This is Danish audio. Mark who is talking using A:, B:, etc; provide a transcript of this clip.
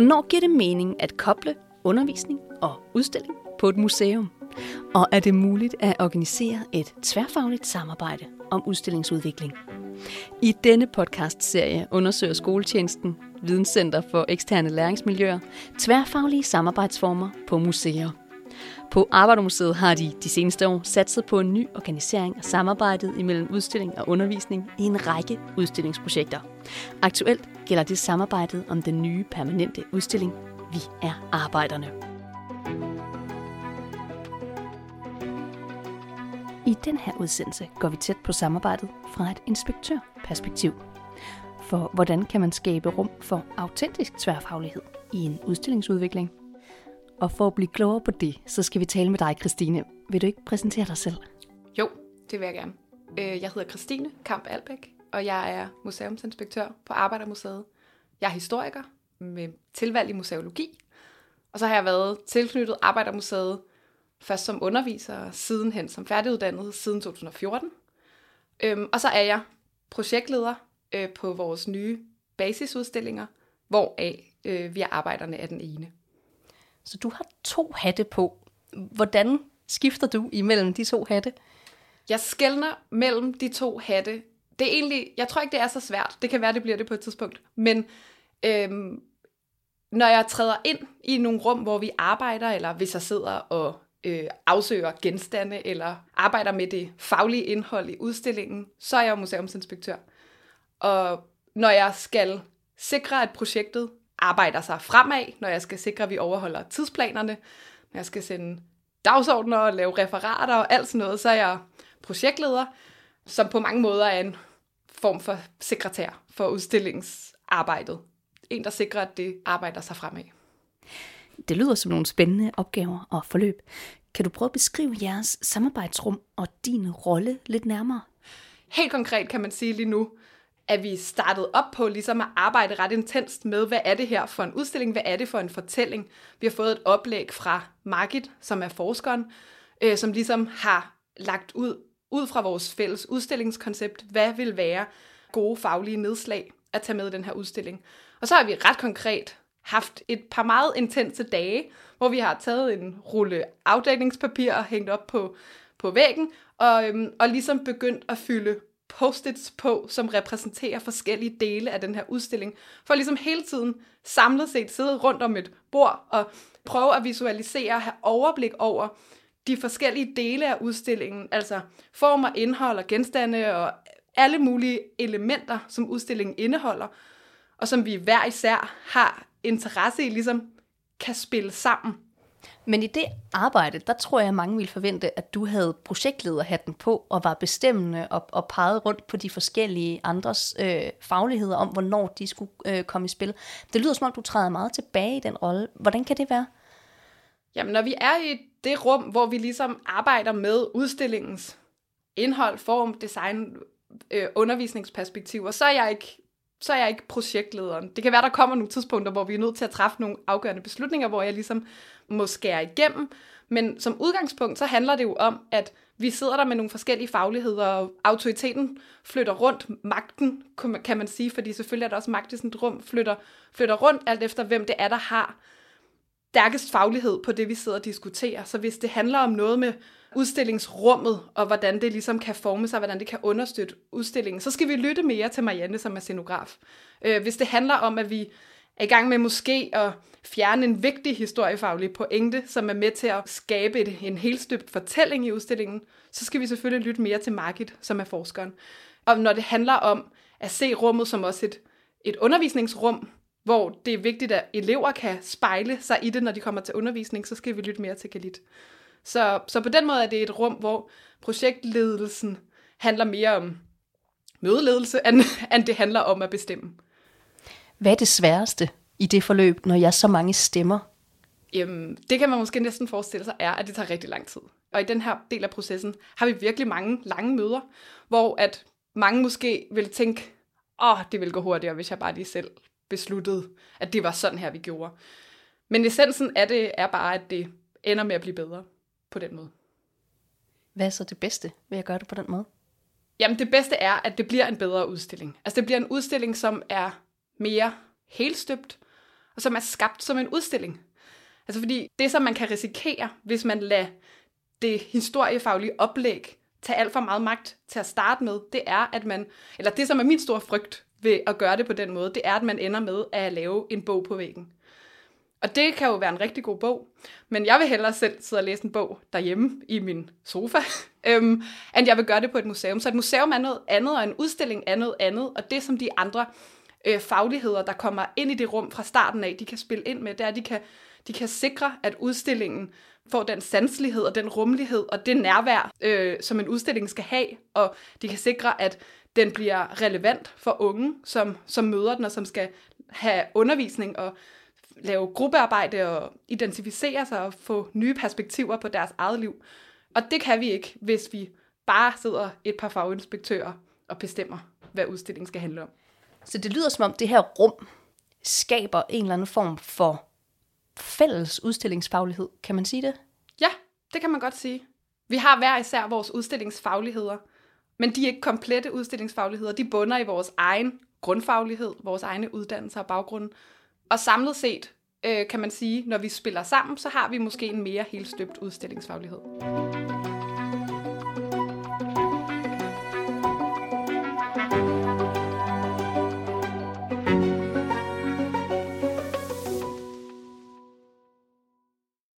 A: Hvornår giver det mening at koble undervisning og udstilling på et museum? Og er det muligt at organisere et tværfagligt samarbejde om udstillingsudvikling? I denne podcast-serie undersøger skoletjenesten, Videnscenter for eksterne læringsmiljøer, tværfaglige samarbejdsformer på museer. På Arbejdermuseet har de de seneste år satset på en ny organisering af samarbejdet imellem udstilling og undervisning i en række udstillingsprojekter. Aktuelt gælder det samarbejdet om den nye permanente udstilling Vi er arbejderne. I den her udsendelse går vi tæt på samarbejdet fra et inspektørperspektiv. For hvordan kan man skabe rum for autentisk tværfaglighed i en udstillingsudvikling? Og for at blive klogere på det, så skal vi tale med dig, Christine. Vil du ikke præsentere dig selv?
B: Jo, det vil jeg gerne. Øh, jeg hedder Christine Kamp Albæk, og jeg er museumsinspektør på Arbejdermuseet. Jeg er historiker med tilvalg i museologi, og så har jeg været tilknyttet Arbejdermuseet først som underviser og sidenhen som færdiguddannet siden 2014. Øhm, og så er jeg projektleder øh, på vores nye basisudstillinger, hvoraf øh, vi er arbejderne af den ene.
A: Så du har to hatte på. Hvordan skifter du imellem de to hatte?
B: Jeg skældner mellem de to hatte. Det er egentlig, jeg tror ikke, det er så svært. Det kan være, det bliver det på et tidspunkt. Men øhm, når jeg træder ind i nogle rum, hvor vi arbejder, eller hvis jeg sidder og øh, afsøger genstande, eller arbejder med det faglige indhold i udstillingen, så er jeg museumsinspektør. Og når jeg skal sikre, at projektet arbejder sig fremad, når jeg skal sikre, at vi overholder tidsplanerne, når jeg skal sende dagsordner og lave referater og alt sådan noget, så er jeg projektleder, som på mange måder er en form for sekretær for udstillingsarbejdet. En, der sikrer, at det arbejder sig fremad.
A: Det lyder som nogle spændende opgaver og forløb. Kan du prøve at beskrive jeres samarbejdsrum og din rolle lidt nærmere?
B: Helt konkret kan man sige lige nu, at vi startede op på ligesom at arbejde ret intenst med, hvad er det her for en udstilling, hvad er det for en fortælling. Vi har fået et oplæg fra Margit, som er forskeren, øh, som ligesom har lagt ud, ud fra vores fælles udstillingskoncept, hvad vil være gode faglige nedslag at tage med i den her udstilling. Og så har vi ret konkret haft et par meget intense dage, hvor vi har taget en rulle afdækningspapir og hængt op på, på væggen, og, øhm, og ligesom begyndt at fylde post-its på, som repræsenterer forskellige dele af den her udstilling, for ligesom hele tiden samlet set sidde rundt om et bord og prøve at visualisere og have overblik over de forskellige dele af udstillingen, altså former, indhold og genstande og alle mulige elementer, som udstillingen indeholder, og som vi hver især har interesse i, ligesom kan spille sammen.
A: Men i det arbejde, der tror jeg, at mange ville forvente, at du havde projektlederhatten på og var bestemmende og, og pegede rundt på de forskellige andres øh, fagligheder om, hvornår de skulle øh, komme i spil. Det lyder som om, du træder meget tilbage i den rolle. Hvordan kan det være?
B: Jamen, når vi er i det rum, hvor vi ligesom arbejder med udstillingens indhold, form, design, øh, undervisningsperspektiver, så er jeg ikke så er jeg ikke projektlederen. Det kan være, der kommer nogle tidspunkter, hvor vi er nødt til at træffe nogle afgørende beslutninger, hvor jeg ligesom må skære igennem. Men som udgangspunkt, så handler det jo om, at vi sidder der med nogle forskellige fagligheder, og autoriteten flytter rundt, magten, kan man sige, fordi selvfølgelig er der også magt i sådan et rum, flytter, flytter rundt alt efter, hvem det er, der har stærkest faglighed på det, vi sidder og diskuterer. Så hvis det handler om noget med udstillingsrummet, og hvordan det ligesom kan forme sig, hvordan det kan understøtte udstillingen, så skal vi lytte mere til Marianne, som er scenograf. Øh, hvis det handler om, at vi er i gang med måske at fjerne en vigtig historiefaglig pointe, som er med til at skabe et, en helt støbt fortælling i udstillingen, så skal vi selvfølgelig lytte mere til Margit, som er forskeren. Og når det handler om at se rummet som også et, et undervisningsrum, hvor det er vigtigt, at elever kan spejle sig i det, når de kommer til undervisning, så skal vi lytte mere til Galit. Så, så på den måde er det et rum, hvor projektledelsen handler mere om mødeledelse, end, end det handler om at bestemme.
A: Hvad er det sværeste i det forløb, når jeg så mange stemmer?
B: Jamen, det kan man måske næsten forestille sig, er, at det tager rigtig lang tid. Og i den her del af processen har vi virkelig mange lange møder, hvor at mange måske vil tænke, åh, oh, det ville gå hurtigere, hvis jeg bare lige selv besluttede, at det var sådan her, vi gjorde. Men essensen af det er bare, at det ender med at blive bedre på den måde.
A: Hvad er så det bedste ved at gøre det på den måde?
B: Jamen det bedste er, at det bliver en bedre udstilling. Altså det bliver en udstilling, som er mere helstøbt, og som er skabt som en udstilling. Altså fordi det, som man kan risikere, hvis man lader det historiefaglige oplæg tage alt for meget magt til at starte med, det er, at man, eller det, som er min store frygt ved at gøre det på den måde, det er, at man ender med at lave en bog på væggen. Og det kan jo være en rigtig god bog, men jeg vil hellere selv sidde og læse en bog derhjemme i min sofa, øhm, end jeg vil gøre det på et museum. Så et museum er noget andet, og en udstilling er noget andet, og det som de andre øh, fagligheder, der kommer ind i det rum fra starten af, de kan spille ind med, det er, at de kan, de kan sikre, at udstillingen får den sanselighed og den rummelighed og det nærvær, øh, som en udstilling skal have, og de kan sikre, at den bliver relevant for unge, som, som møder den og som skal have undervisning og lave gruppearbejde og identificere sig og få nye perspektiver på deres eget liv. Og det kan vi ikke, hvis vi bare sidder et par faginspektører og bestemmer, hvad udstillingen skal handle om.
A: Så det lyder som om, det her rum skaber en eller anden form for fælles udstillingsfaglighed. Kan man sige det?
B: Ja, det kan man godt sige. Vi har hver især vores udstillingsfagligheder, men de er ikke komplette udstillingsfagligheder. De bunder i vores egen grundfaglighed, vores egne uddannelser og baggrunde. Og samlet set, øh, kan man sige, når vi spiller sammen, så har vi måske en mere helstøbt udstillingsfaglighed.